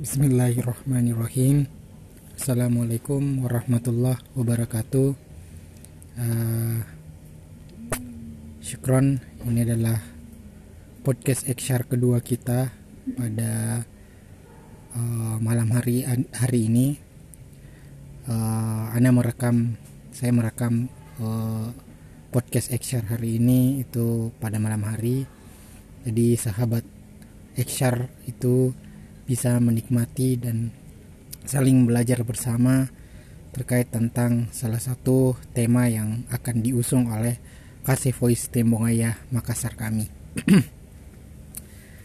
Bismillahirrahmanirrahim. Assalamualaikum warahmatullahi wabarakatuh. Uh, Syukron Ini adalah podcast ekshar kedua kita Pada uh, malam hari hari ini. Uh, Anda merekam Saya merekam uh, podcast ekshar hari ini Itu pada malam hari. Jadi sahabat ekshar itu bisa menikmati dan saling belajar bersama terkait tentang salah satu tema yang akan diusung oleh Kasih Voice Tembongaya Makassar kami.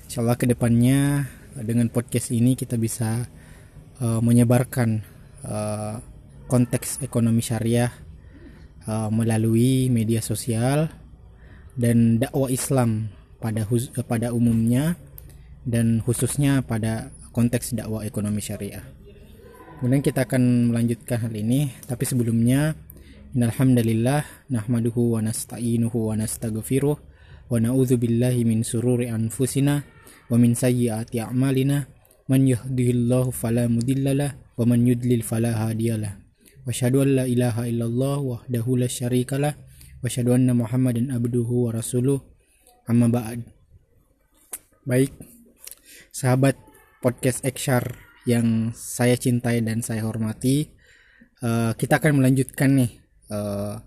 Insya Allah ke depannya dengan podcast ini kita bisa uh, menyebarkan uh, konteks ekonomi syariah uh, melalui media sosial dan dakwah Islam pada pada umumnya dan khususnya pada konteks dakwah ekonomi syariah. Kemudian kita akan melanjutkan hal ini, tapi sebelumnya innalhamdalillah nahmaduhu wa nasta'inuhu wa nastaghfiruh wa na'udzu billahi min sururi anfusina wa min sayyiati a'malina man yahdihillahu fala mudhillalah wa man yudlil fala hadiyalah. Wa asyhadu an la ilaha illallah wahdahu la syarikalah wa asyhadu anna Muhammadan abduhu wa rasuluh. Amma ba'd. Baik, sahabat podcast Ekshar yang saya cintai dan saya hormati, uh, kita akan melanjutkan nih uh,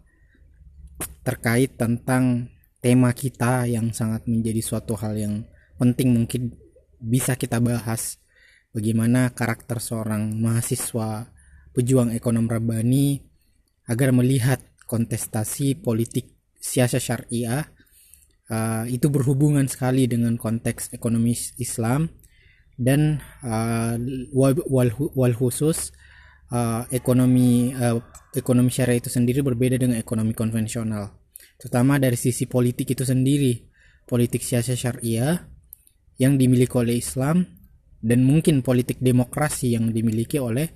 terkait tentang tema kita yang sangat menjadi suatu hal yang penting mungkin bisa kita bahas. Bagaimana karakter seorang mahasiswa pejuang ekonom rabani agar melihat kontestasi politik siasa syariah uh, itu berhubungan sekali dengan konteks ekonomi Islam dan uh, wal, wal, wal khusus uh, ekonomi uh, ekonomi syariah itu sendiri berbeda dengan ekonomi konvensional terutama dari sisi politik itu sendiri politik siasa syariah yang dimiliki oleh Islam dan mungkin politik demokrasi yang dimiliki oleh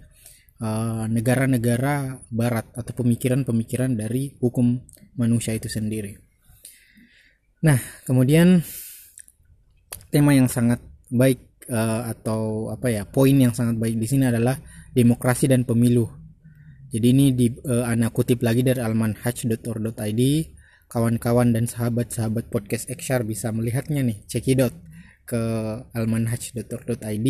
negara-negara uh, barat atau pemikiran-pemikiran dari hukum manusia itu sendiri. Nah, kemudian tema yang sangat baik uh, atau apa ya poin yang sangat baik di sini adalah demokrasi dan pemilu. Jadi ini di uh, anak kutip lagi dari almanhaj.or.id. Kawan-kawan dan sahabat-sahabat podcast Ekshar bisa melihatnya nih, cekidot ke almanhaj.or.id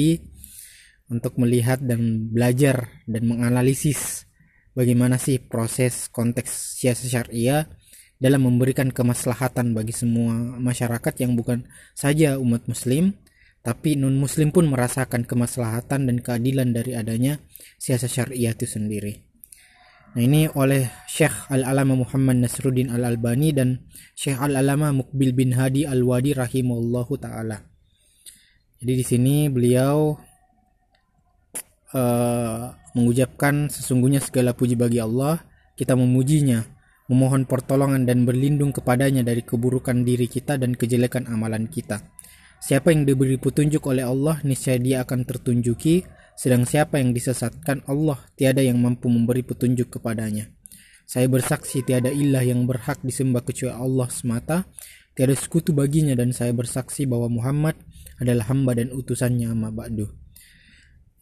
untuk melihat dan belajar dan menganalisis bagaimana sih proses konteks siasa syariah dalam memberikan kemaslahatan bagi semua masyarakat yang bukan saja umat muslim tapi non muslim pun merasakan kemaslahatan dan keadilan dari adanya siasat syariah itu sendiri. Nah ini oleh Syekh Al-Alama Muhammad Nasruddin Al-Albani dan Syekh Al-Alama Mukbil bin Hadi Al-Wadi rahimahullahu taala. Jadi di sini beliau uh, mengucapkan sesungguhnya segala puji bagi Allah, kita memujinya, memohon pertolongan dan berlindung kepadanya dari keburukan diri kita dan kejelekan amalan kita. Siapa yang diberi petunjuk oleh Allah, niscaya dia akan tertunjuki, sedang siapa yang disesatkan Allah, tiada yang mampu memberi petunjuk kepadanya. Saya bersaksi tiada ilah yang berhak disembah kecuali Allah semata, tiada sekutu baginya dan saya bersaksi bahwa Muhammad adalah hamba dan utusannya amma ba'du.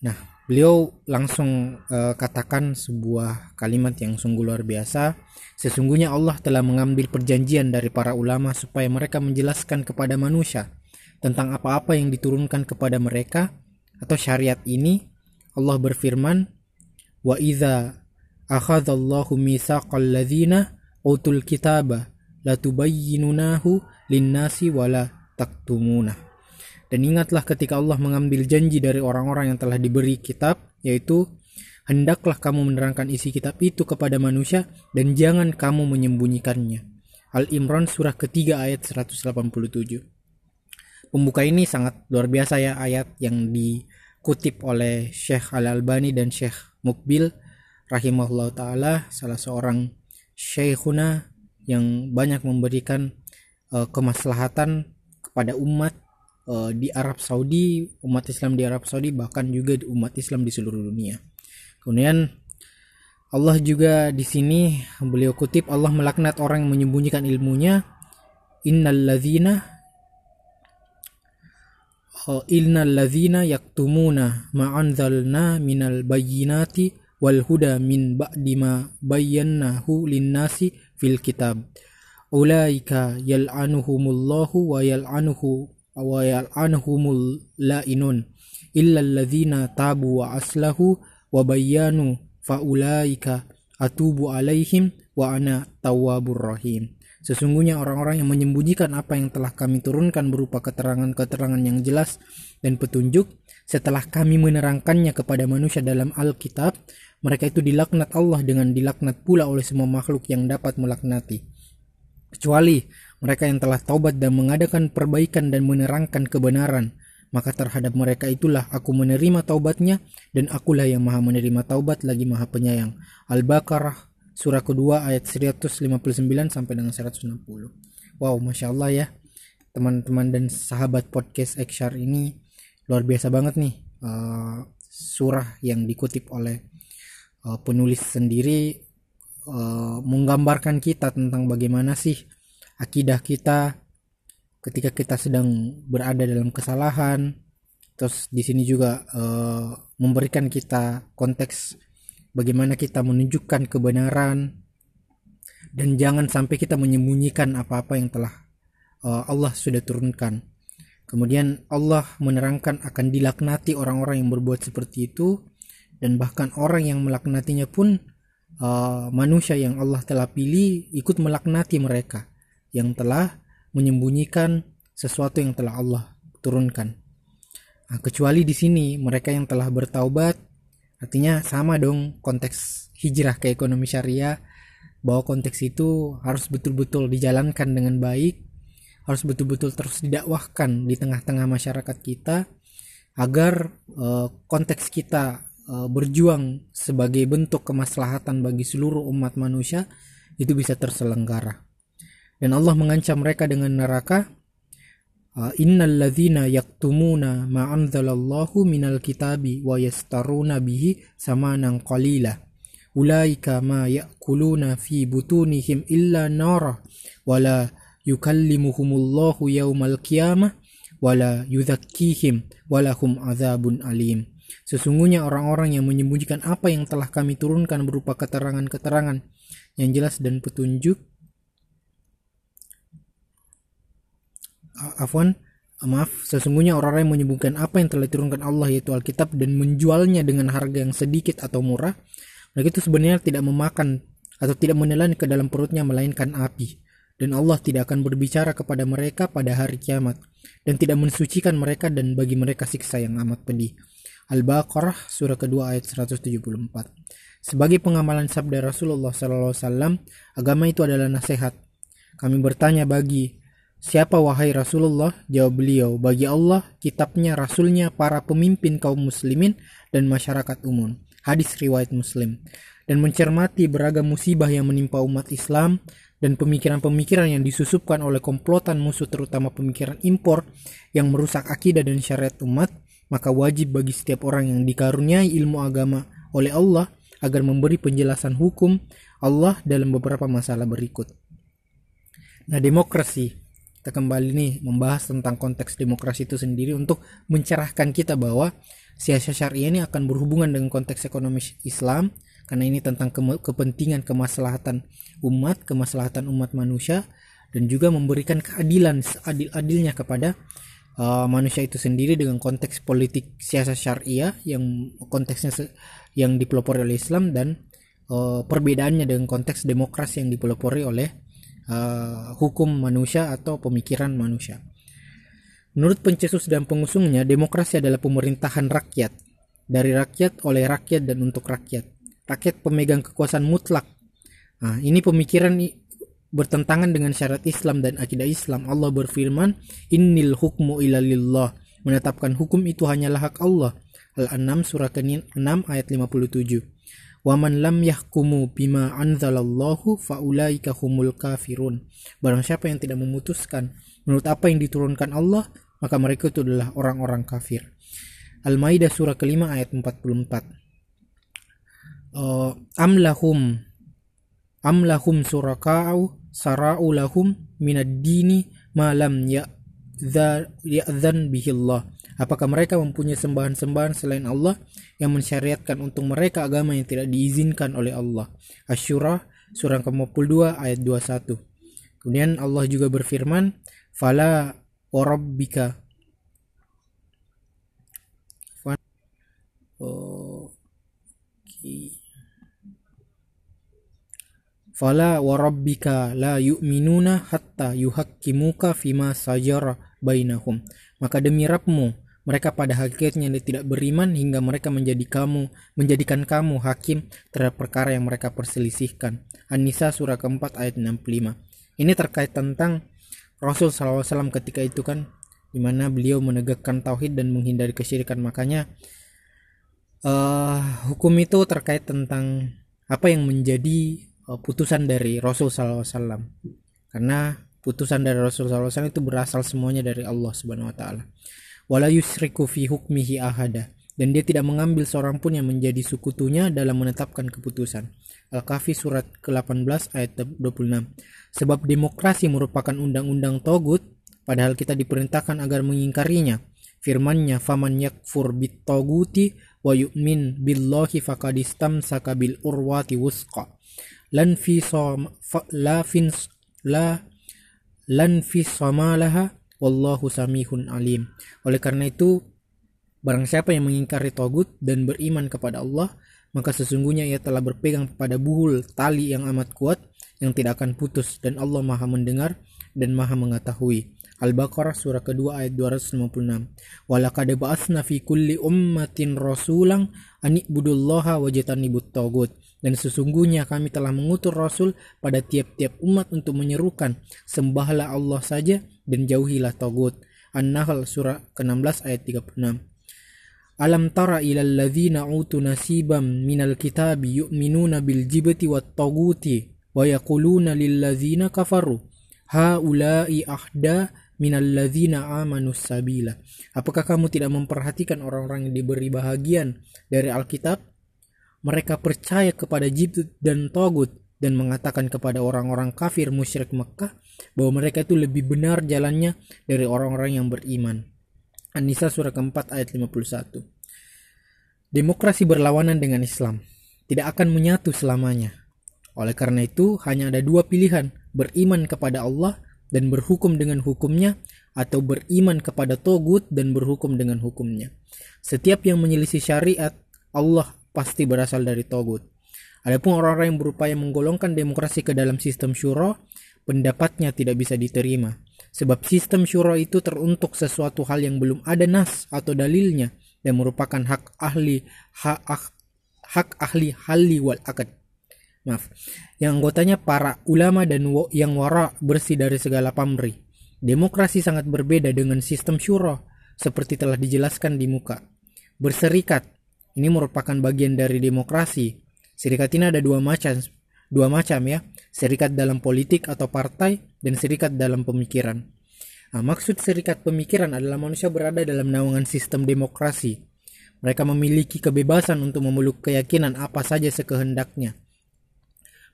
Nah, beliau langsung uh, katakan sebuah kalimat yang sungguh luar biasa. Sesungguhnya Allah telah mengambil perjanjian dari para ulama supaya mereka menjelaskan kepada manusia tentang apa-apa yang diturunkan kepada mereka atau syariat ini Allah berfirman wa idza akhadallahu mitsaqal ladzina utul kitaba latubayyinunahu linnasi wala taktumuna dan ingatlah ketika Allah mengambil janji dari orang-orang yang telah diberi kitab yaitu hendaklah kamu menerangkan isi kitab itu kepada manusia dan jangan kamu menyembunyikannya. Al-Imran surah ketiga ayat 187 pembuka ini sangat luar biasa ya ayat yang dikutip oleh Syekh Al-Albani dan Syekh Mukbil rahimahullah taala salah seorang syekhuna yang banyak memberikan uh, kemaslahatan kepada umat uh, di Arab Saudi, umat Islam di Arab Saudi bahkan juga umat Islam di seluruh dunia. Kemudian Allah juga di sini beliau kutip Allah melaknat orang yang menyembunyikan ilmunya innalladzina innal ladzina yaktumuna ma anzalna minal bayyinati wal huda min ba'di ma bayyanahu linnasi fil kitab ulaika yal'anuhumullahu wa yal'anuhu wa la'inun illa alladzina tabu wa aslahu wa bayyanu atubu alaihim Sesungguhnya orang-orang yang menyembunyikan apa yang telah kami turunkan berupa keterangan-keterangan yang jelas dan petunjuk setelah kami menerangkannya kepada manusia dalam Alkitab, mereka itu dilaknat Allah dengan dilaknat pula oleh semua makhluk yang dapat melaknati. Kecuali mereka yang telah taubat dan mengadakan perbaikan dan menerangkan kebenaran, maka terhadap mereka itulah aku menerima taubatnya dan akulah yang maha menerima taubat lagi maha penyayang. Al-Baqarah surah kedua ayat 159 sampai dengan 160. Wow, masya Allah ya teman-teman dan sahabat podcast Ekshar ini luar biasa banget nih uh, surah yang dikutip oleh uh, penulis sendiri uh, menggambarkan kita tentang bagaimana sih akidah kita ketika kita sedang berada dalam kesalahan terus di sini juga uh, memberikan kita konteks bagaimana kita menunjukkan kebenaran dan jangan sampai kita menyembunyikan apa-apa yang telah uh, Allah sudah turunkan. Kemudian Allah menerangkan akan dilaknati orang-orang yang berbuat seperti itu dan bahkan orang yang melaknatinya pun uh, manusia yang Allah telah pilih ikut melaknati mereka yang telah menyembunyikan sesuatu yang telah Allah turunkan. Nah, kecuali di sini mereka yang telah bertaubat Artinya sama dong konteks hijrah ke ekonomi syariah bahwa konteks itu harus betul-betul dijalankan dengan baik, harus betul-betul terus didakwahkan di tengah-tengah masyarakat kita agar uh, konteks kita uh, berjuang sebagai bentuk kemaslahatan bagi seluruh umat manusia itu bisa terselenggara. Dan Allah mengancam mereka dengan neraka. Ah, innal ladzina yaktumuna ma anzalallahu minal kitabi wa yastaruna bihi samanan qalila. Ulaika ma ya'kuluna fi butunihim illa nara wala yukallimuhumullahu yaumal qiyamah wala yuzakkihim walahum azabun alim. Sesungguhnya orang-orang yang menyembunyikan apa yang telah kami turunkan berupa keterangan-keterangan yang jelas dan petunjuk afwan maaf sesungguhnya orang-orang yang menyebutkan apa yang telah diturunkan Allah yaitu Alkitab dan menjualnya dengan harga yang sedikit atau murah mereka itu sebenarnya tidak memakan atau tidak menelan ke dalam perutnya melainkan api. Dan Allah tidak akan berbicara kepada mereka pada hari kiamat dan tidak mensucikan mereka dan bagi mereka siksa yang amat pedih. Al-Baqarah surah kedua ayat 174 sebagai pengamalan sabda Rasulullah SAW agama itu adalah nasihat. Kami bertanya bagi Siapa wahai Rasulullah? Jawab beliau, bagi Allah, kitabnya, rasulnya, para pemimpin kaum muslimin, dan masyarakat umum. Hadis riwayat muslim. Dan mencermati beragam musibah yang menimpa umat Islam, dan pemikiran-pemikiran yang disusupkan oleh komplotan musuh terutama pemikiran impor yang merusak akidah dan syariat umat, maka wajib bagi setiap orang yang dikaruniai ilmu agama oleh Allah agar memberi penjelasan hukum Allah dalam beberapa masalah berikut. Nah, demokrasi kita kembali nih membahas tentang konteks demokrasi itu sendiri untuk mencerahkan kita bahwa siasat syariah ini akan berhubungan dengan konteks ekonomi Islam karena ini tentang ke kepentingan kemaslahatan umat, kemaslahatan umat manusia dan juga memberikan keadilan seadil-adilnya kepada uh, manusia itu sendiri dengan konteks politik siasat syariah yang konteksnya yang dipelopori oleh Islam dan uh, perbedaannya dengan konteks demokrasi yang dipelopori oleh uh, hukum manusia atau pemikiran manusia. Menurut pencetus dan pengusungnya, demokrasi adalah pemerintahan rakyat, dari rakyat, oleh rakyat, dan untuk rakyat. Rakyat pemegang kekuasaan mutlak. Nah, ini pemikiran bertentangan dengan syarat Islam dan akidah Islam. Allah berfirman, Innil hukmu ilalillah. Menetapkan hukum itu hanyalah hak Allah. Al-An'am surah ke-6 ayat 57 man lam yahkumu bima anzalallahu faulaika humul kafirun. Barang siapa yang tidak memutuskan menurut apa yang diturunkan Allah, maka mereka itu adalah orang-orang kafir. Al-Maidah surah kelima ayat 44. Uh, amlahum amlahum suraka'u sara'u lahum minad dini ma lam ya ya'dzan bihi Allah. Apakah mereka mempunyai sembahan-sembahan selain Allah yang mensyariatkan untuk mereka agama yang tidak diizinkan oleh Allah? Asyura surah ke-52 ayat 21. Kemudian Allah juga berfirman, "Fala warabbika". Fala warabbika la yu'minuna hatta yuhakkimuka fima sajara bainahum. Maka demi Rabbmu, mereka pada hakikatnya tidak beriman hingga mereka menjadi kamu, menjadikan kamu hakim terhadap perkara yang mereka perselisihkan. An-Nisa surah keempat ayat 65. Ini terkait tentang Rasul SAW ketika itu kan di mana beliau menegakkan tauhid dan menghindari kesyirikan makanya uh, hukum itu terkait tentang apa yang menjadi uh, putusan dari Rasul SAW karena putusan dari Rasul SAW itu berasal semuanya dari Allah Subhanahu Wa Taala. Wala yusriku fi hukmihi ahada dan dia tidak mengambil seorang pun yang menjadi sukutunya dalam menetapkan keputusan. Al-Kahfi surat ke-18 ayat 26. Sebab demokrasi merupakan undang-undang togut, padahal kita diperintahkan agar mengingkarinya. Firmannya, faman yakfur bit toguti wa yu'min billahi faqadistam sakabil urwati wusqa lan fi la fins la lan fi samalaha wallahu samihun alim oleh karena itu barang siapa yang mengingkari togut dan beriman kepada Allah maka sesungguhnya ia telah berpegang pada buhul tali yang amat kuat yang tidak akan putus dan Allah maha mendengar dan maha mengetahui Al-Baqarah surah kedua ayat 256. Walaqad ba'atsna fi kulli ummatin rasulang an ibudullaha wajtanibut tagut. Dan sesungguhnya kami telah mengutus rasul pada tiap-tiap umat untuk menyerukan sembahlah Allah saja dan jauhilah tagut. An-Nahl surah ke-16 ayat 36. Alam tara ilal ladzina utu nasibam minal kitabi yu'minuna bil jibti wat taguti wa yaquluna lil ladzina kafaru haula'i ahda minalladzina amanus sabila. Apakah kamu tidak memperhatikan orang-orang yang diberi bahagian dari Alkitab? Mereka percaya kepada Jibril dan Togut dan mengatakan kepada orang-orang kafir musyrik Mekah bahwa mereka itu lebih benar jalannya dari orang-orang yang beriman. An-Nisa surah keempat ayat 51. Demokrasi berlawanan dengan Islam tidak akan menyatu selamanya. Oleh karena itu, hanya ada dua pilihan, beriman kepada Allah dan berhukum dengan hukumnya atau beriman kepada togut dan berhukum dengan hukumnya. Setiap yang menyelisih syariat Allah pasti berasal dari togut. Adapun orang-orang yang berupaya menggolongkan demokrasi ke dalam sistem syuro, pendapatnya tidak bisa diterima. Sebab sistem syuro itu teruntuk sesuatu hal yang belum ada nas atau dalilnya dan merupakan hak ahli hak, hak ahli hali wal akad maaf, yang anggotanya para ulama dan yang wara bersih dari segala pamri. Demokrasi sangat berbeda dengan sistem syuro, seperti telah dijelaskan di muka. Berserikat, ini merupakan bagian dari demokrasi. Serikat ini ada dua macam, dua macam ya, serikat dalam politik atau partai dan serikat dalam pemikiran. Nah, maksud serikat pemikiran adalah manusia berada dalam naungan sistem demokrasi. Mereka memiliki kebebasan untuk memeluk keyakinan apa saja sekehendaknya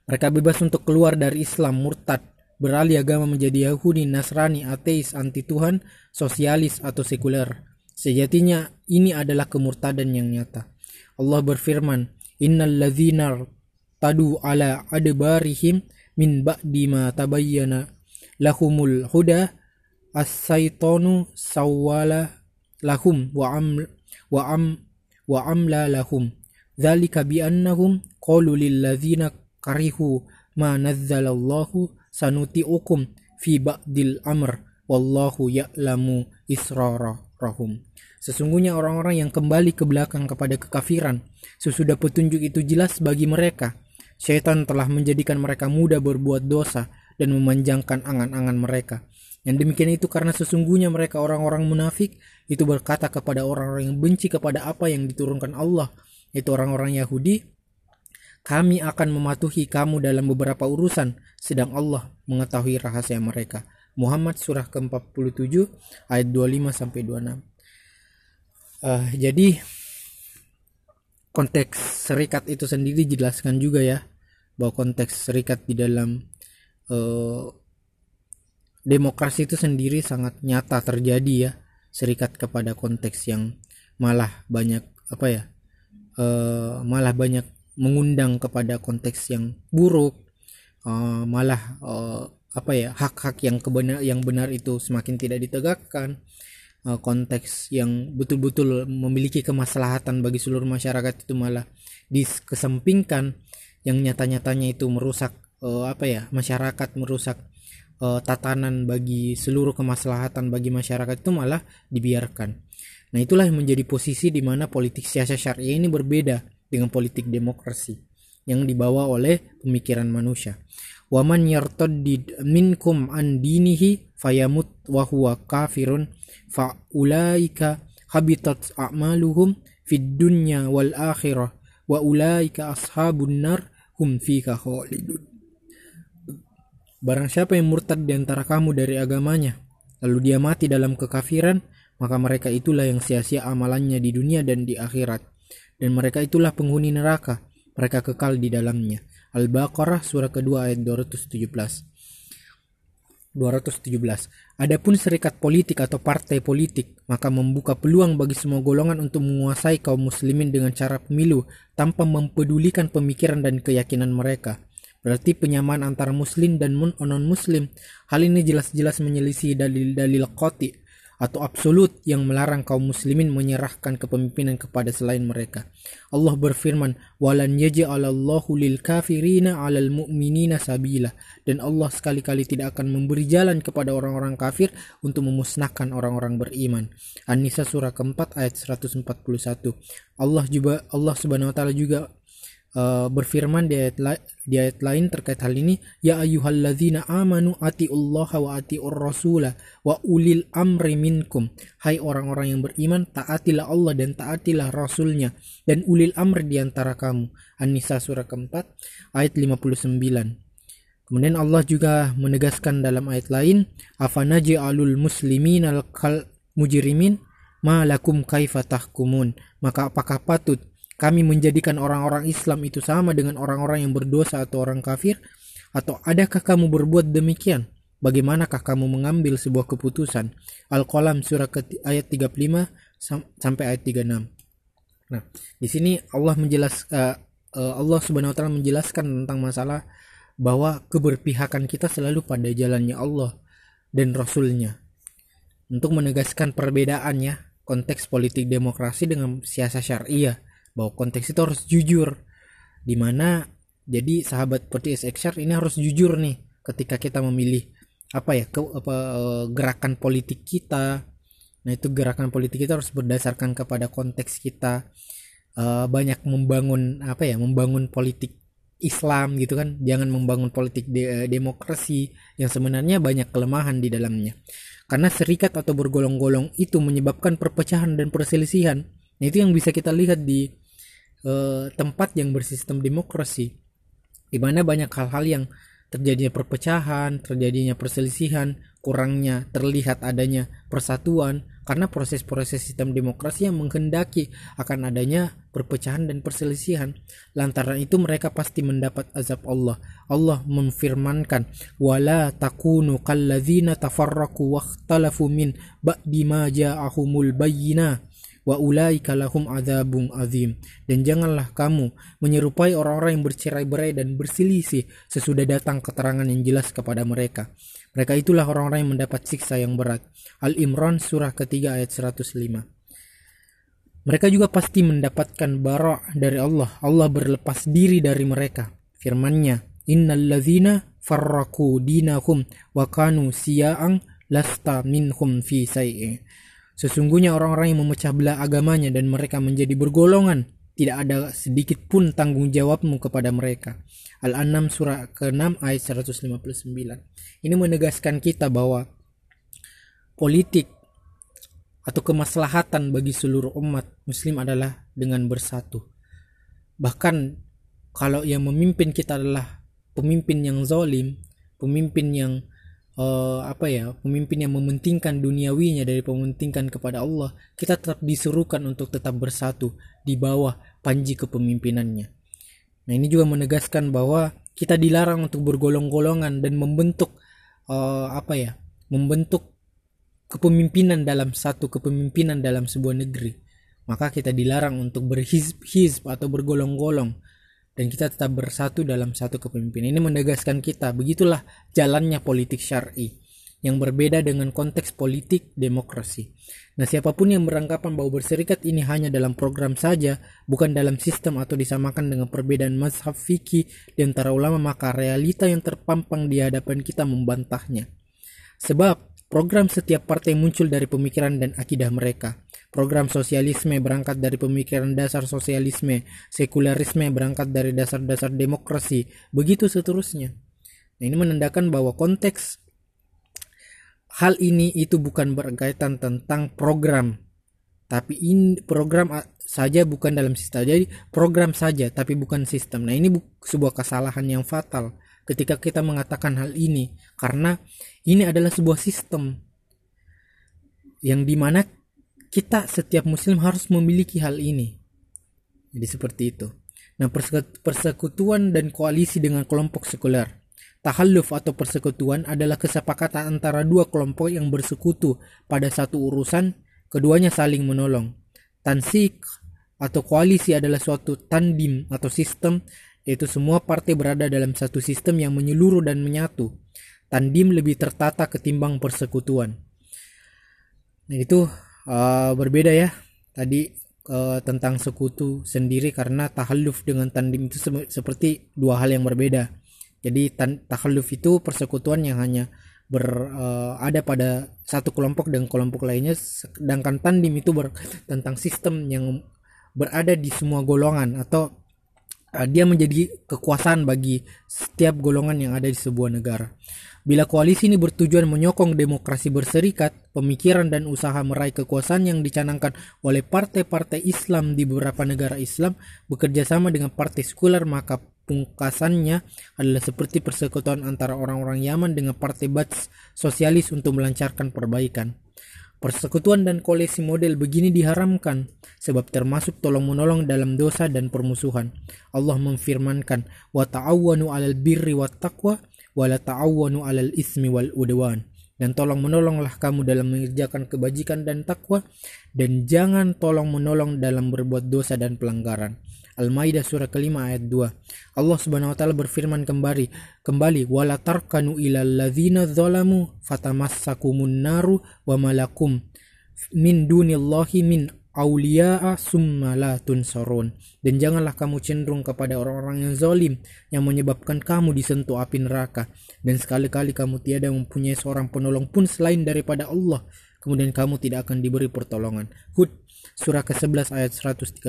mereka bebas untuk keluar dari Islam, murtad, beralih agama menjadi Yahudi, Nasrani, ateis, anti Tuhan, sosialis, atau sekuler. Sejatinya ini adalah kemurtadan yang nyata. Allah berfirman, Innal ladhina tadu ala adbarihim min ba'di ma tabayyana lahumul huda as-saytanu sawwala lahum wa am wa am wa amla lahum. Dzalika bi annahum qalu lil ladzina karihu ma nazzalallahu sanuti'ukum fi ba'dil amr wallahu ya'lamu israrahum. Sesungguhnya orang-orang yang kembali ke belakang kepada kekafiran, sesudah petunjuk itu jelas bagi mereka. Syaitan telah menjadikan mereka mudah berbuat dosa dan memanjangkan angan-angan mereka. Yang demikian itu karena sesungguhnya mereka orang-orang munafik itu berkata kepada orang-orang yang benci kepada apa yang diturunkan Allah, yaitu orang-orang Yahudi, kami akan mematuhi kamu dalam beberapa urusan, sedang Allah mengetahui rahasia mereka. Muhammad surah ke-47 ayat 25 sampai 26. Uh, jadi konteks serikat itu sendiri dijelaskan juga ya bahwa konteks serikat di dalam uh, demokrasi itu sendiri sangat nyata terjadi ya serikat kepada konteks yang malah banyak apa ya uh, malah banyak mengundang kepada konteks yang buruk uh, malah uh, apa ya hak-hak yang kebenar yang benar itu semakin tidak ditegakkan uh, konteks yang betul-betul memiliki kemaslahatan bagi seluruh masyarakat itu malah dikesampingkan yang nyata-nyatanya itu merusak uh, apa ya masyarakat merusak uh, tatanan bagi seluruh kemaslahatan bagi masyarakat itu malah dibiarkan. Nah itulah yang menjadi posisi di mana politik siasa syariah ini berbeda dengan politik demokrasi yang dibawa oleh pemikiran manusia. Waman yartaddid minkum an dinihi fayamut wa huwa kafirun fa ulaika habitat a'maluhum fid dunya wal akhirah wa ulaika ashabun nar hum fika khalidun. Barang siapa yang murtad di antara kamu dari agamanya, lalu dia mati dalam kekafiran, maka mereka itulah yang sia-sia amalannya di dunia dan di akhirat. Dan mereka itulah penghuni neraka, mereka kekal di dalamnya. Al-Baqarah surah kedua ayat 217. 217. Adapun serikat politik atau partai politik, maka membuka peluang bagi semua golongan untuk menguasai kaum muslimin dengan cara pemilu tanpa mempedulikan pemikiran dan keyakinan mereka. Berarti penyamaan antara muslim dan non-muslim. Hal ini jelas-jelas menyelisih dalil-dalil qati atau absolut yang melarang kaum muslimin menyerahkan kepemimpinan kepada selain mereka. Allah berfirman, "Walan yaj'alallahu lil kafirina 'alal mu'minina sabila." Dan Allah sekali-kali tidak akan memberi jalan kepada orang-orang kafir untuk memusnahkan orang-orang beriman. An-Nisa surah keempat ayat 141. Allah juga Allah Subhanahu wa taala juga uh, berfirman di ayat, di ayat lain terkait hal ini ya ayyuhalladzina amanu atiullaha wa atiur rasula wa ulil amri minkum. Hai orang-orang yang beriman taatilah Allah dan taatilah rasulnya dan ulil amri di antara kamu. An-Nisa surah keempat ayat 59 Kemudian Allah juga menegaskan dalam ayat lain afanaji alul muslimin al mujrimin? Ma lakum kaifa maka apakah patut kami menjadikan orang-orang Islam itu sama dengan orang-orang yang berdosa atau orang kafir? Atau adakah kamu berbuat demikian? Bagaimanakah kamu mengambil sebuah keputusan? Al-Qalam surah ayat 35 sampai ayat 36. Nah, di sini Allah menjelaskan uh, uh, Allah Subhanahu wa taala menjelaskan tentang masalah bahwa keberpihakan kita selalu pada jalannya Allah dan Rasulnya. Untuk menegaskan perbedaannya konteks politik demokrasi dengan siasa syariah bahwa konteks itu harus jujur. Di mana jadi sahabat podcast XR ini harus jujur nih ketika kita memilih apa ya ke, apa eh, gerakan politik kita. Nah itu gerakan politik kita harus berdasarkan kepada konteks kita. Uh, banyak membangun apa ya membangun politik Islam gitu kan. Jangan membangun politik de demokrasi yang sebenarnya banyak kelemahan di dalamnya. Karena serikat atau bergolong-golong itu menyebabkan perpecahan dan perselisihan. Nah itu yang bisa kita lihat di eh, tempat yang bersistem demokrasi di mana banyak hal-hal yang terjadinya perpecahan, terjadinya perselisihan, kurangnya terlihat adanya persatuan karena proses-proses sistem demokrasi yang menghendaki akan adanya perpecahan dan perselisihan. Lantaran itu mereka pasti mendapat azab Allah. Allah memfirmankan, "Wala takunu kalladzina tafarraqu wakhtalafu min ba'di ma ja'ahumul bayyinah." Wa ulaika lahum adzabun azim. Dan janganlah kamu menyerupai orang-orang yang bercerai-berai dan berselisih sesudah datang keterangan yang jelas kepada mereka. Mereka itulah orang-orang yang mendapat siksa yang berat. Al-Imran surah ketiga ayat 105 mereka juga pasti mendapatkan bara dari Allah. Allah berlepas diri dari mereka. Firmannya innalladzina farraku dinahum wa kanu siya'ang lasta minhum fi say'in Sesungguhnya orang-orang yang memecah belah agamanya dan mereka menjadi bergolongan, tidak ada sedikit pun tanggung jawabmu kepada mereka. Al-An'am surah ke-6 ayat 159. Ini menegaskan kita bahwa politik atau kemaslahatan bagi seluruh umat muslim adalah dengan bersatu. Bahkan kalau yang memimpin kita adalah pemimpin yang zalim, pemimpin yang uh, apa ya pemimpin yang mementingkan duniawinya dari mementingkan kepada Allah kita tetap disuruhkan untuk tetap bersatu di bawah panji kepemimpinannya. Nah ini juga menegaskan bahwa kita dilarang untuk bergolong-golongan dan membentuk uh, apa ya membentuk kepemimpinan dalam satu kepemimpinan dalam sebuah negeri. Maka kita dilarang untuk berhizb atau bergolong-golong dan kita tetap bersatu dalam satu kepemimpinan. Ini menegaskan kita, begitulah jalannya politik syar'i yang berbeda dengan konteks politik demokrasi. Nah, siapa pun yang beranggapan bahwa berserikat ini hanya dalam program saja, bukan dalam sistem atau disamakan dengan perbedaan mazhab fikih di antara ulama, maka realita yang terpampang di hadapan kita membantahnya. Sebab program setiap partai muncul dari pemikiran dan akidah mereka. Program sosialisme berangkat dari pemikiran dasar sosialisme, sekularisme berangkat dari dasar-dasar demokrasi, begitu seterusnya. Nah, ini menandakan bahwa konteks hal ini itu bukan berkaitan tentang program, tapi ini program saja bukan dalam sistem. Jadi program saja tapi bukan sistem. Nah, ini sebuah kesalahan yang fatal ketika kita mengatakan hal ini karena ini adalah sebuah sistem yang di mana kita setiap muslim harus memiliki hal ini. Jadi seperti itu. Nah persekutuan dan koalisi dengan kelompok sekuler. Tahalluf atau persekutuan adalah kesepakatan antara dua kelompok yang bersekutu pada satu urusan, keduanya saling menolong. Tansik atau koalisi adalah suatu tandim atau sistem, yaitu semua partai berada dalam satu sistem yang menyeluruh dan menyatu. Tandim lebih tertata ketimbang persekutuan. Nah, itu uh, berbeda ya tadi uh, tentang sekutu sendiri karena tahalluf dengan tandim itu se seperti dua hal yang berbeda jadi tahalluf itu persekutuan yang hanya ber uh, ada pada satu kelompok dan kelompok lainnya sedangkan tandim itu ber, tentang sistem yang berada di semua golongan atau uh, dia menjadi kekuasaan bagi setiap golongan yang ada di sebuah negara. Bila koalisi ini bertujuan menyokong demokrasi berserikat, pemikiran dan usaha meraih kekuasaan yang dicanangkan oleh partai-partai Islam di beberapa negara Islam bekerja sama dengan partai sekuler maka pungkasannya adalah seperti persekutuan antara orang-orang Yaman dengan partai Bats sosialis untuk melancarkan perbaikan. Persekutuan dan koalisi model begini diharamkan sebab termasuk tolong-menolong dalam dosa dan permusuhan. Allah memfirmankan, "Wa ta'awwanu 'alal birri wat taqwa wala ta'awwanu 'alal ismi wal udwan dan tolong menolonglah kamu dalam mengerjakan kebajikan dan takwa dan jangan tolong menolong dalam berbuat dosa dan pelanggaran. Al-Maidah surah kelima ayat 2. Allah Subhanahu wa taala berfirman kembali, kembali wala tarkanu ilal ladzina zalamu fatamassakumun naru wa malakum min dunillahi min aulia'a summa la tunsarun. Dan janganlah kamu cenderung kepada orang-orang yang zalim yang menyebabkan kamu disentuh api neraka. Dan sekali-kali kamu tiada mempunyai seorang penolong pun selain daripada Allah kemudian kamu tidak akan diberi pertolongan. Hud surah ke-11 ayat 113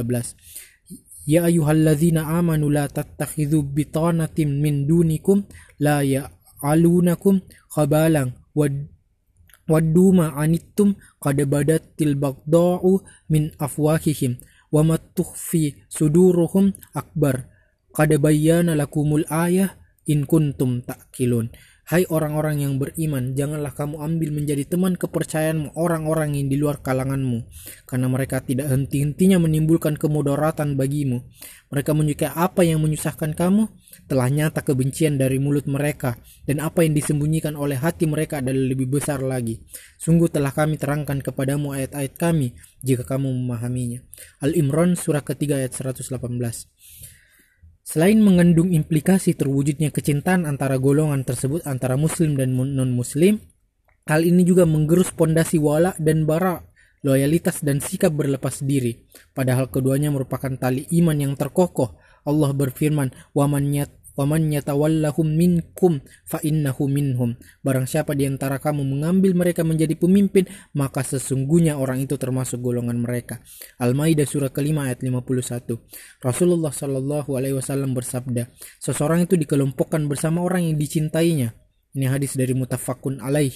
Ya ayyuhalladzina amanu la tattakhidhu bitanatin min dunikum la ya'alunakum khabalan wad waddu ma anittum qad badatil baghda'u min afwahihim wa ma tukhfi suduruhum akbar qad bayyana lakumul ayah in kuntum ta'qilun Hai orang-orang yang beriman, janganlah kamu ambil menjadi teman kepercayaanmu orang-orang yang di luar kalanganmu, karena mereka tidak henti-hentinya menimbulkan kemudaratan bagimu. Mereka menyukai apa yang menyusahkan kamu, telah nyata kebencian dari mulut mereka, dan apa yang disembunyikan oleh hati mereka adalah lebih besar lagi. Sungguh telah kami terangkan kepadamu ayat-ayat kami, jika kamu memahaminya. Al-Imran surah ketiga ayat 118 Selain mengandung implikasi terwujudnya kecintaan antara golongan tersebut antara muslim dan non-muslim, hal ini juga menggerus pondasi wala dan bara, loyalitas dan sikap berlepas diri. Padahal keduanya merupakan tali iman yang terkokoh. Allah berfirman, "Waman yatawallahum minkum fa innahu minhum. Barang siapa di antara kamu mengambil mereka menjadi pemimpin, maka sesungguhnya orang itu termasuk golongan mereka. Al-Maidah surah kelima ayat 51. Rasulullah Shallallahu alaihi wasallam bersabda, seseorang itu dikelompokkan bersama orang yang dicintainya. Ini hadis dari mutafakun alaih.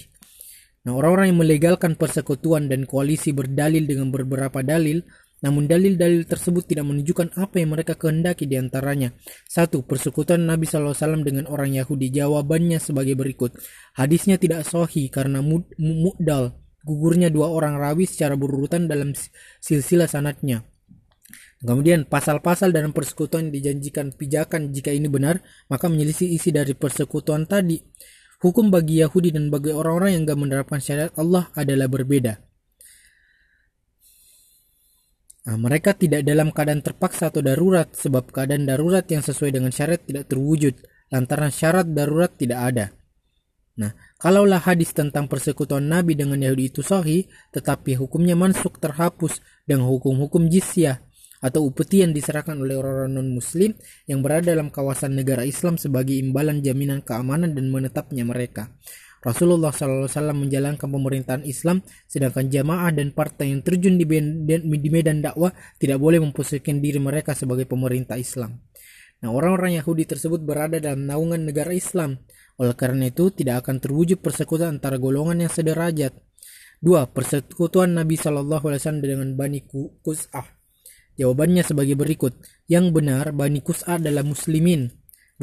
Nah, orang-orang yang melegalkan persekutuan dan koalisi berdalil dengan beberapa dalil namun dalil-dalil tersebut tidak menunjukkan apa yang mereka kehendaki di antaranya. Satu, persekutuan Nabi SAW dengan orang Yahudi. Jawabannya sebagai berikut. Hadisnya tidak sohi karena mu'dal, gugurnya dua orang rawi secara berurutan dalam silsilah sanatnya. Kemudian pasal-pasal dalam persekutuan dijanjikan pijakan jika ini benar, maka menyelisih isi dari persekutuan tadi. hukum bagi Yahudi dan bagi orang-orang yang gak menerapkan syariat Allah adalah berbeda. Nah, mereka tidak dalam keadaan terpaksa atau darurat sebab keadaan darurat yang sesuai dengan syariat tidak terwujud lantaran syarat darurat tidak ada. Nah, kalaulah hadis tentang persekutuan Nabi dengan Yahudi itu sahih, tetapi hukumnya mansuk terhapus dengan hukum-hukum jizyah atau upeti yang diserahkan oleh orang-orang non-muslim yang berada dalam kawasan negara Islam sebagai imbalan jaminan keamanan dan menetapnya mereka. Rasulullah SAW menjalankan pemerintahan Islam, sedangkan jamaah dan partai yang terjun di, di medan dakwah tidak boleh memposisikan diri mereka sebagai pemerintah Islam. Nah, orang-orang Yahudi tersebut berada dalam naungan negara Islam. Oleh karena itu, tidak akan terwujud persekutuan antara golongan yang sederajat. Dua, persekutuan Nabi Wasallam dengan Bani Kus'ah. Jawabannya sebagai berikut. Yang benar, Bani Kus'ah adalah muslimin,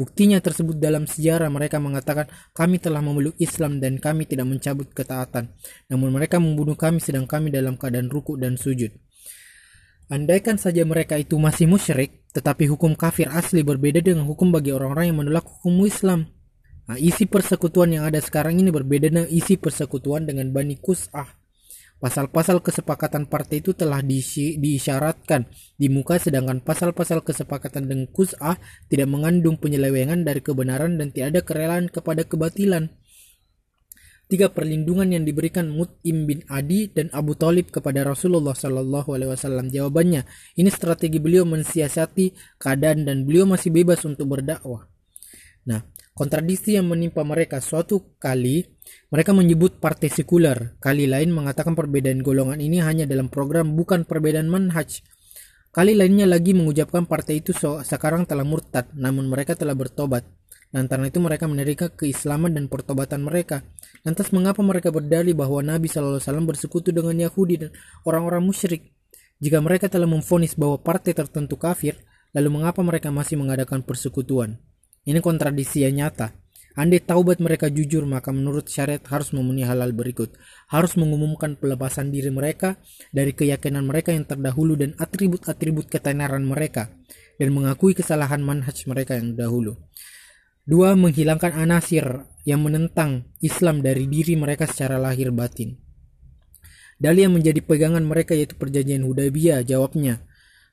Buktinya tersebut dalam sejarah mereka mengatakan kami telah memeluk Islam dan kami tidak mencabut ketaatan. Namun mereka membunuh kami sedang kami dalam keadaan ruku dan sujud. Andaikan saja mereka itu masih musyrik, tetapi hukum kafir asli berbeda dengan hukum bagi orang-orang yang menolak hukum Islam. Nah, isi persekutuan yang ada sekarang ini berbeda dengan isi persekutuan dengan Bani Kus'ah Pasal-pasal kesepakatan partai itu telah diisyaratkan di muka sedangkan pasal-pasal kesepakatan dengan kus'ah tidak mengandung penyelewengan dari kebenaran dan tidak ada kerelaan kepada kebatilan. Tiga perlindungan yang diberikan Mut'im bin Adi dan Abu Talib kepada Rasulullah Sallallahu Alaihi Wasallam. Jawabannya, ini strategi beliau mensiasati keadaan dan beliau masih bebas untuk berdakwah. Nah, kontradiksi yang menimpa mereka suatu kali mereka menyebut partai sekuler, kali lain mengatakan perbedaan golongan ini hanya dalam program bukan perbedaan manhaj. Kali lainnya lagi mengucapkan partai itu so sekarang telah murtad, namun mereka telah bertobat. Lantaran itu mereka menerima keislaman dan pertobatan mereka. Lantas mengapa mereka berdalih bahwa Nabi SAW bersekutu dengan Yahudi dan orang-orang musyrik? Jika mereka telah memfonis bahwa partai tertentu kafir, lalu mengapa mereka masih mengadakan persekutuan? Ini kontradiksi yang nyata. Andai taubat mereka jujur, maka menurut syariat harus memenuhi halal berikut. Harus mengumumkan pelepasan diri mereka dari keyakinan mereka yang terdahulu dan atribut-atribut ketenaran mereka. Dan mengakui kesalahan manhaj mereka yang dahulu. Dua, menghilangkan anasir yang menentang Islam dari diri mereka secara lahir batin. Dalil yang menjadi pegangan mereka yaitu perjanjian Hudaybiyah, jawabnya.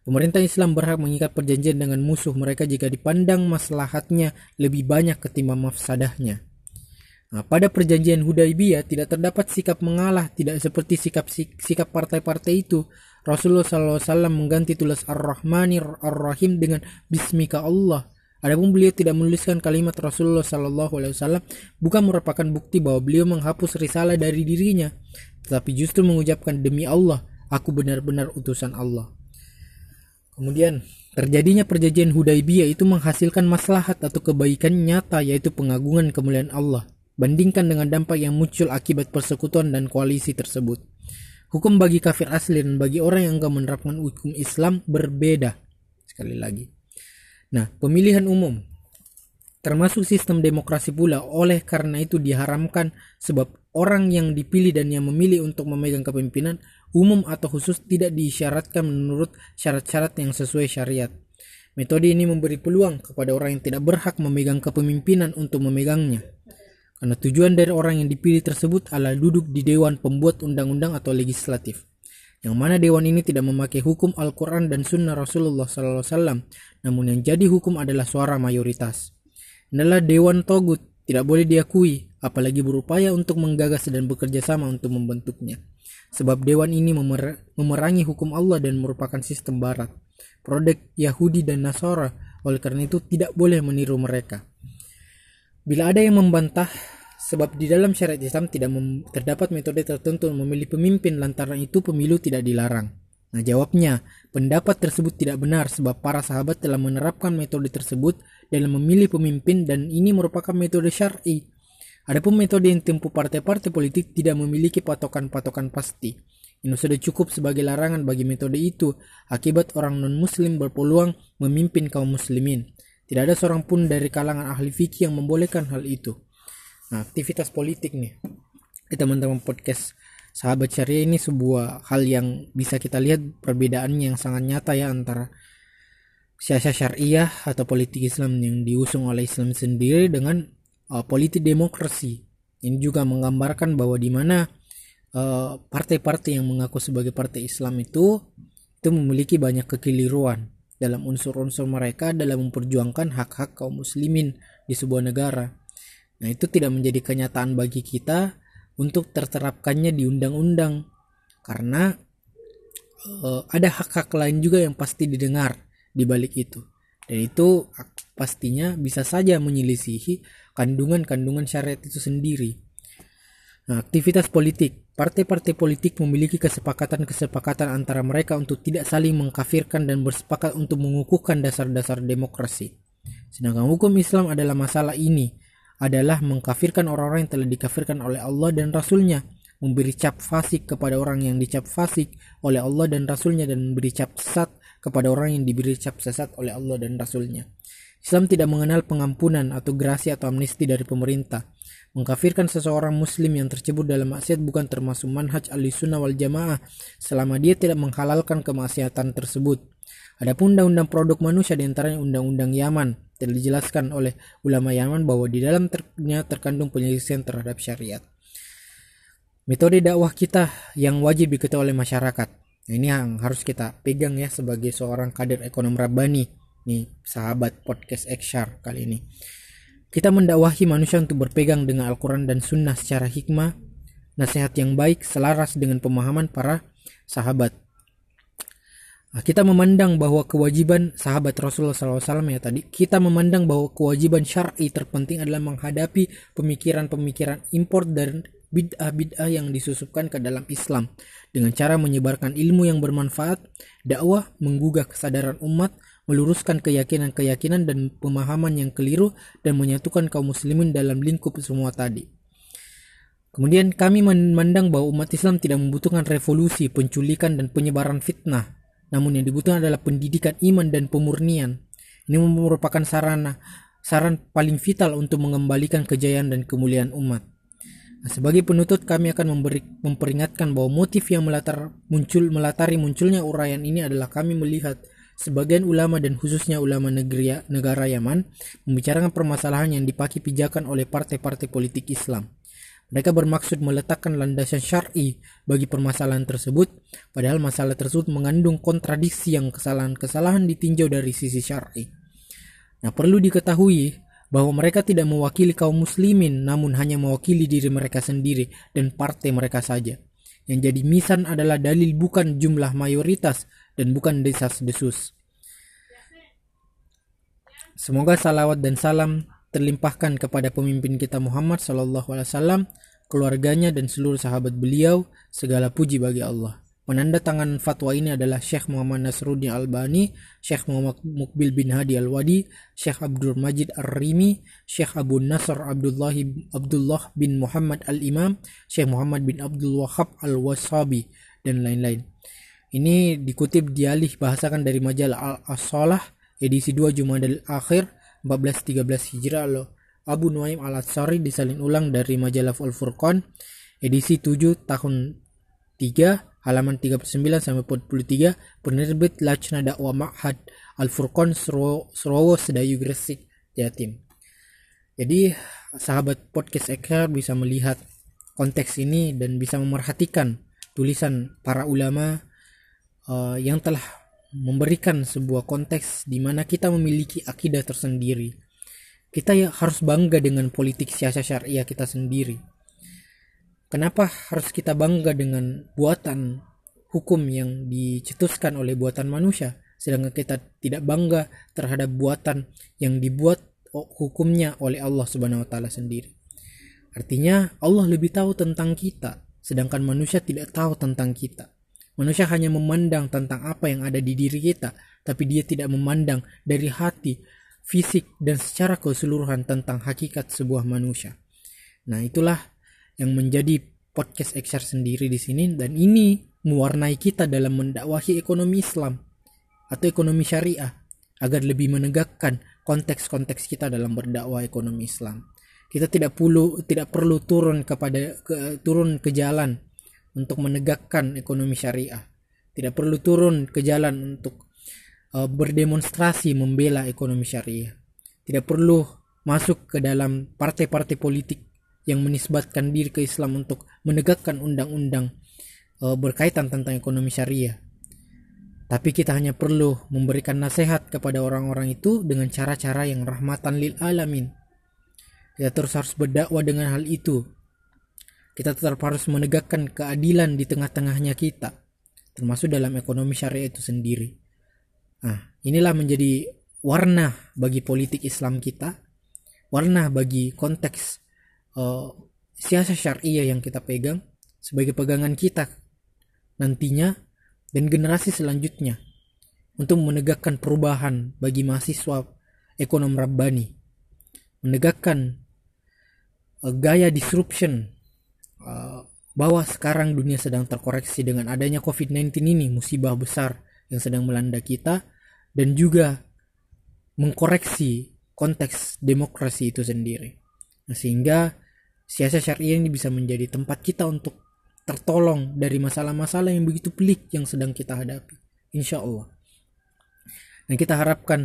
Pemerintah Islam berhak mengikat perjanjian dengan musuh mereka jika dipandang maslahatnya lebih banyak ketimbang mafsadahnya. Nah, pada perjanjian Hudaybiyah tidak terdapat sikap mengalah, tidak seperti sikap sikap partai-partai itu. Rasulullah SAW mengganti tulis Ar-Rahmani Ar-Rahim dengan Bismika Allah. Adapun beliau tidak menuliskan kalimat Rasulullah SAW bukan merupakan bukti bahwa beliau menghapus risalah dari dirinya, tetapi justru mengucapkan demi Allah, aku benar-benar utusan Allah. Kemudian terjadinya perjanjian Hudaybiyah itu menghasilkan maslahat atau kebaikan nyata yaitu pengagungan kemuliaan Allah. Bandingkan dengan dampak yang muncul akibat persekutuan dan koalisi tersebut. Hukum bagi kafir asli dan bagi orang yang enggak menerapkan hukum Islam berbeda. Sekali lagi. Nah, pemilihan umum termasuk sistem demokrasi pula oleh karena itu diharamkan sebab orang yang dipilih dan yang memilih untuk memegang kepemimpinan umum atau khusus tidak diisyaratkan menurut syarat-syarat yang sesuai syariat. Metode ini memberi peluang kepada orang yang tidak berhak memegang kepemimpinan untuk memegangnya. Karena tujuan dari orang yang dipilih tersebut adalah duduk di dewan pembuat undang-undang atau legislatif. Yang mana dewan ini tidak memakai hukum Al-Quran dan Sunnah Rasulullah SAW, namun yang jadi hukum adalah suara mayoritas. Adalah dewan togut, tidak boleh diakui, apalagi berupaya untuk menggagas dan bekerja sama untuk membentuknya. Sebab dewan ini memer memerangi hukum Allah dan merupakan sistem barat. Produk Yahudi dan Nasara, oleh karena itu tidak boleh meniru mereka. Bila ada yang membantah, sebab di dalam syariat Islam tidak terdapat metode tertentu memilih pemimpin lantaran itu pemilu tidak dilarang. Nah jawabnya, pendapat tersebut tidak benar sebab para sahabat telah menerapkan metode tersebut dalam memilih pemimpin dan ini merupakan metode syar'i Adapun metode yang tempuh partai-partai politik tidak memiliki patokan-patokan pasti. Ini sudah cukup sebagai larangan bagi metode itu akibat orang non-muslim berpeluang memimpin kaum muslimin. Tidak ada seorang pun dari kalangan ahli fikih yang membolehkan hal itu. Nah, aktivitas politik nih. Teman-teman podcast sahabat syariah ini sebuah hal yang bisa kita lihat perbedaannya yang sangat nyata ya antara siasat syariah atau politik Islam yang diusung oleh Islam sendiri dengan uh, politik demokrasi. Ini juga menggambarkan bahwa di mana uh, partai-partai yang mengaku sebagai partai Islam itu itu memiliki banyak kekeliruan dalam unsur-unsur mereka dalam memperjuangkan hak-hak kaum muslimin di sebuah negara. Nah, itu tidak menjadi kenyataan bagi kita untuk terterapkannya di undang-undang karena uh, ada hak-hak lain juga yang pasti didengar di balik itu. Dan itu pastinya bisa saja menyelisihi kandungan-kandungan syariat itu sendiri. Nah, aktivitas politik. Partai-partai politik memiliki kesepakatan-kesepakatan antara mereka untuk tidak saling mengkafirkan dan bersepakat untuk mengukuhkan dasar-dasar demokrasi. Sedangkan hukum Islam adalah masalah ini, adalah mengkafirkan orang-orang yang telah dikafirkan oleh Allah dan Rasulnya, memberi cap fasik kepada orang yang dicap fasik oleh Allah dan Rasulnya dan memberi cap sesat kepada orang yang diberi cap sesat oleh Allah dan Rasulnya. Islam tidak mengenal pengampunan atau grasi atau amnesti dari pemerintah. Mengkafirkan seseorang muslim yang tercebur dalam maksiat bukan termasuk manhaj ahli sunnah wal jamaah selama dia tidak menghalalkan kemaksiatan tersebut. Adapun undang-undang produk manusia di antaranya undang-undang Yaman telah dijelaskan oleh ulama Yaman bahwa di dalam ternya terkandung penyelesaian terhadap syariat. Metode dakwah kita yang wajib diketahui oleh masyarakat. Ini yang harus kita pegang ya sebagai seorang kader ekonom Rabbani nih sahabat podcast Ekshar kali ini. Kita mendakwahi manusia untuk berpegang dengan Al-Quran dan Sunnah secara hikmah, nasihat yang baik selaras dengan pemahaman para sahabat. Nah, kita memandang bahwa kewajiban sahabat Rasulullah SAW ya tadi, kita memandang bahwa kewajiban syar'i terpenting adalah menghadapi pemikiran-pemikiran impor dan bid'ah-bid'ah yang disusupkan ke dalam Islam dengan cara menyebarkan ilmu yang bermanfaat, dakwah, menggugah kesadaran umat, meluruskan keyakinan-keyakinan dan pemahaman yang keliru dan menyatukan kaum muslimin dalam lingkup semua tadi. Kemudian kami memandang bahwa umat Islam tidak membutuhkan revolusi, penculikan dan penyebaran fitnah, namun yang dibutuhkan adalah pendidikan iman dan pemurnian. Ini merupakan sarana saran paling vital untuk mengembalikan kejayaan dan kemuliaan umat. Nah, sebagai penutup kami akan memberi, memperingatkan bahwa motif yang melatar muncul melatari munculnya uraian ini adalah kami melihat Sebagian ulama dan khususnya ulama negeri, negara Yaman membicarakan permasalahan yang dipaki pijakan oleh partai-partai politik Islam. Mereka bermaksud meletakkan landasan syar'i bagi permasalahan tersebut, padahal masalah tersebut mengandung kontradiksi yang kesalahan-kesalahan ditinjau dari sisi syar'i. Nah, perlu diketahui bahwa mereka tidak mewakili kaum muslimin namun hanya mewakili diri mereka sendiri dan partai mereka saja. Yang jadi misan adalah dalil bukan jumlah mayoritas dan bukan desas-desus. Semoga salawat dan salam terlimpahkan kepada pemimpin kita Muhammad Wasallam, keluarganya dan seluruh sahabat beliau. Segala puji bagi Allah. Penanda tangan fatwa ini adalah Syekh Muhammad Nasruddin Albani, Syekh Muhammad Mukbil bin Hadi Al-Wadi, Syekh Abdul Majid Ar-Rimi, Syekh Abu Nasr Abdullah, Abdullah bin Muhammad Al-Imam, Syekh Muhammad bin Abdul Wahab Al-Wasabi, dan lain-lain. Ini dikutip dialih bahasakan dari majalah Al-Asalah edisi 2 Jumadil Akhir 1413 Hijrah loh. Abu Nuaim Al-Atsari disalin ulang dari majalah Al-Furqan edisi 7 tahun 3 halaman 39 sampai 43 penerbit Lajna Dakwah Ma'had Al-Furqan Surawo Sedayu Gresik Jatim. Jadi sahabat podcast Ekar bisa melihat konteks ini dan bisa memerhatikan tulisan para ulama uh, yang telah memberikan sebuah konteks di mana kita memiliki akidah tersendiri. Kita ya harus bangga dengan politik siasat syariah kita sendiri. Kenapa harus kita bangga dengan buatan hukum yang dicetuskan oleh buatan manusia, sedangkan kita tidak bangga terhadap buatan yang dibuat hukumnya oleh Allah Subhanahu wa taala sendiri. Artinya Allah lebih tahu tentang kita, sedangkan manusia tidak tahu tentang kita. Manusia hanya memandang tentang apa yang ada di diri kita, tapi dia tidak memandang dari hati, fisik, dan secara keseluruhan tentang hakikat sebuah manusia. Nah, itulah yang menjadi podcast XR sendiri di sini dan ini mewarnai kita dalam mendakwahi ekonomi Islam atau ekonomi syariah agar lebih menegakkan konteks-konteks kita dalam berdakwah ekonomi Islam. Kita tidak perlu tidak perlu turun kepada ke, turun ke jalan untuk menegakkan ekonomi syariah. Tidak perlu turun ke jalan untuk uh, berdemonstrasi membela ekonomi syariah. Tidak perlu masuk ke dalam partai-partai politik yang menisbatkan diri ke Islam untuk menegakkan undang-undang e, berkaitan tentang ekonomi syariah. Tapi kita hanya perlu memberikan nasihat kepada orang-orang itu dengan cara-cara yang rahmatan lil alamin. Kita terus harus berdakwah dengan hal itu. Kita tetap harus menegakkan keadilan di tengah-tengahnya kita, termasuk dalam ekonomi syariah itu sendiri. Nah, inilah menjadi warna bagi politik Islam kita, warna bagi konteks uh, siasat syariah yang kita pegang sebagai pegangan kita nantinya dan generasi selanjutnya untuk menegakkan perubahan bagi mahasiswa ekonom Rabbani, menegakkan uh, gaya disruption uh, bahwa sekarang dunia sedang terkoreksi dengan adanya COVID-19 ini musibah besar yang sedang melanda kita dan juga mengkoreksi konteks demokrasi itu sendiri. Nah, sehingga siasat syariah ini bisa menjadi tempat kita untuk tertolong dari masalah-masalah yang begitu pelik yang sedang kita hadapi. Insya Allah. Dan kita harapkan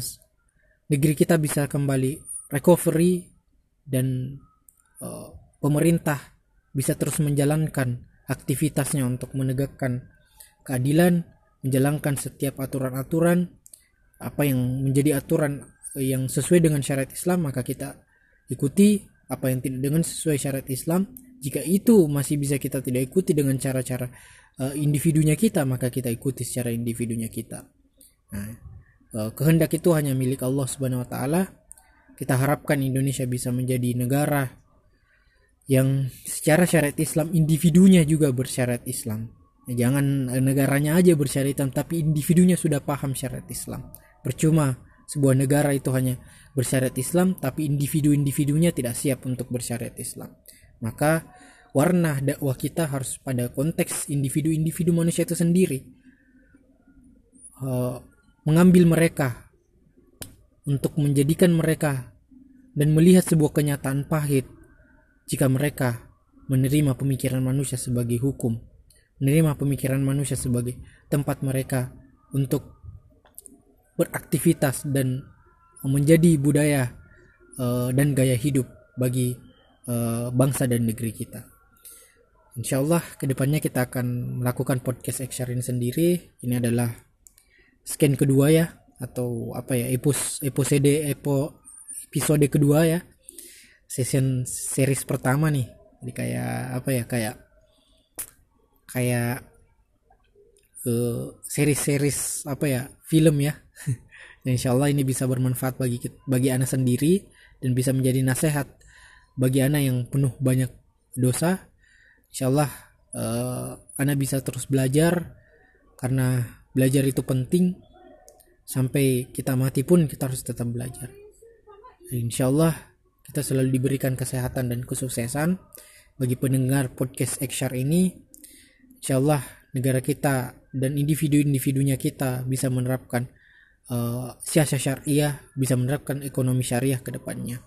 negeri kita bisa kembali recovery dan uh, pemerintah bisa terus menjalankan aktivitasnya untuk menegakkan keadilan, menjalankan setiap aturan-aturan apa yang menjadi aturan yang sesuai dengan syariat Islam maka kita ikuti apa yang tidak dengan sesuai syariat Islam. Jika itu masih bisa kita tidak ikuti dengan cara-cara uh, individunya kita maka kita ikuti secara individunya kita. Nah, uh, kehendak itu hanya milik Allah Subhanahu Wa Taala. Kita harapkan Indonesia bisa menjadi negara yang secara syariat Islam individunya juga bersyariat Islam jangan negaranya aja bersyariat Islam tapi individunya sudah paham syariat Islam Percuma sebuah negara itu hanya bersyariat Islam tapi individu-individunya tidak siap untuk bersyariat Islam. Maka warna dakwah kita harus pada konteks individu-individu manusia itu sendiri. Uh, mengambil mereka untuk menjadikan mereka dan melihat sebuah kenyataan pahit jika mereka menerima pemikiran manusia sebagai hukum, menerima pemikiran manusia sebagai tempat mereka untuk beraktivitas dan menjadi budaya uh, dan gaya hidup bagi uh, bangsa dan negeri kita. Insya Allah ke depannya kita akan melakukan podcast Ekshar ini sendiri. Ini adalah scan kedua ya atau apa ya episode episode kedua ya season series pertama nih. Jadi kayak apa ya kayak kayak uh, series-series apa ya film ya dan insya Allah ini bisa bermanfaat bagi bagi anak sendiri dan bisa menjadi nasihat bagi anak yang penuh banyak dosa. Insya Allah uh, anak bisa terus belajar karena belajar itu penting sampai kita mati pun kita harus tetap belajar. insya Allah kita selalu diberikan kesehatan dan kesuksesan bagi pendengar podcast Ekshar ini. Insya Allah negara kita dan individu-individunya kita bisa menerapkan uh, siasat syariah bisa menerapkan ekonomi syariah ke depannya.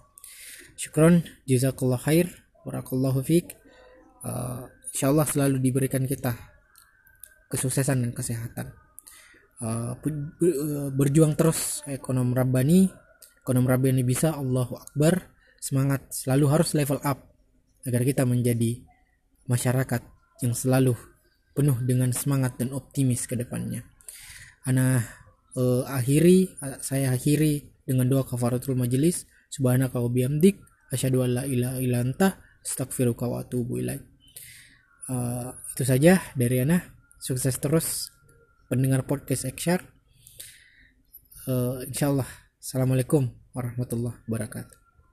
Syukron, jazakallah khair, barakallahu fiq. Uh, insyaallah selalu diberikan kita kesuksesan dan kesehatan. Uh, berjuang terus ekonom Rabbani, ekonom Rabbani bisa Allahu Akbar, semangat selalu harus level up agar kita menjadi masyarakat yang selalu penuh dengan semangat dan optimis ke depannya. Ana uh, akhiri saya akhiri dengan doa kafaratul majelis subhanaka wa bihamdik asyhadu an la ilaha illa anta astaghfiruka wa atubu ilaik. Uh, itu saja dari Ana. Sukses terus pendengar podcast Ekshar. Uh, insyaallah. Assalamualaikum warahmatullahi wabarakatuh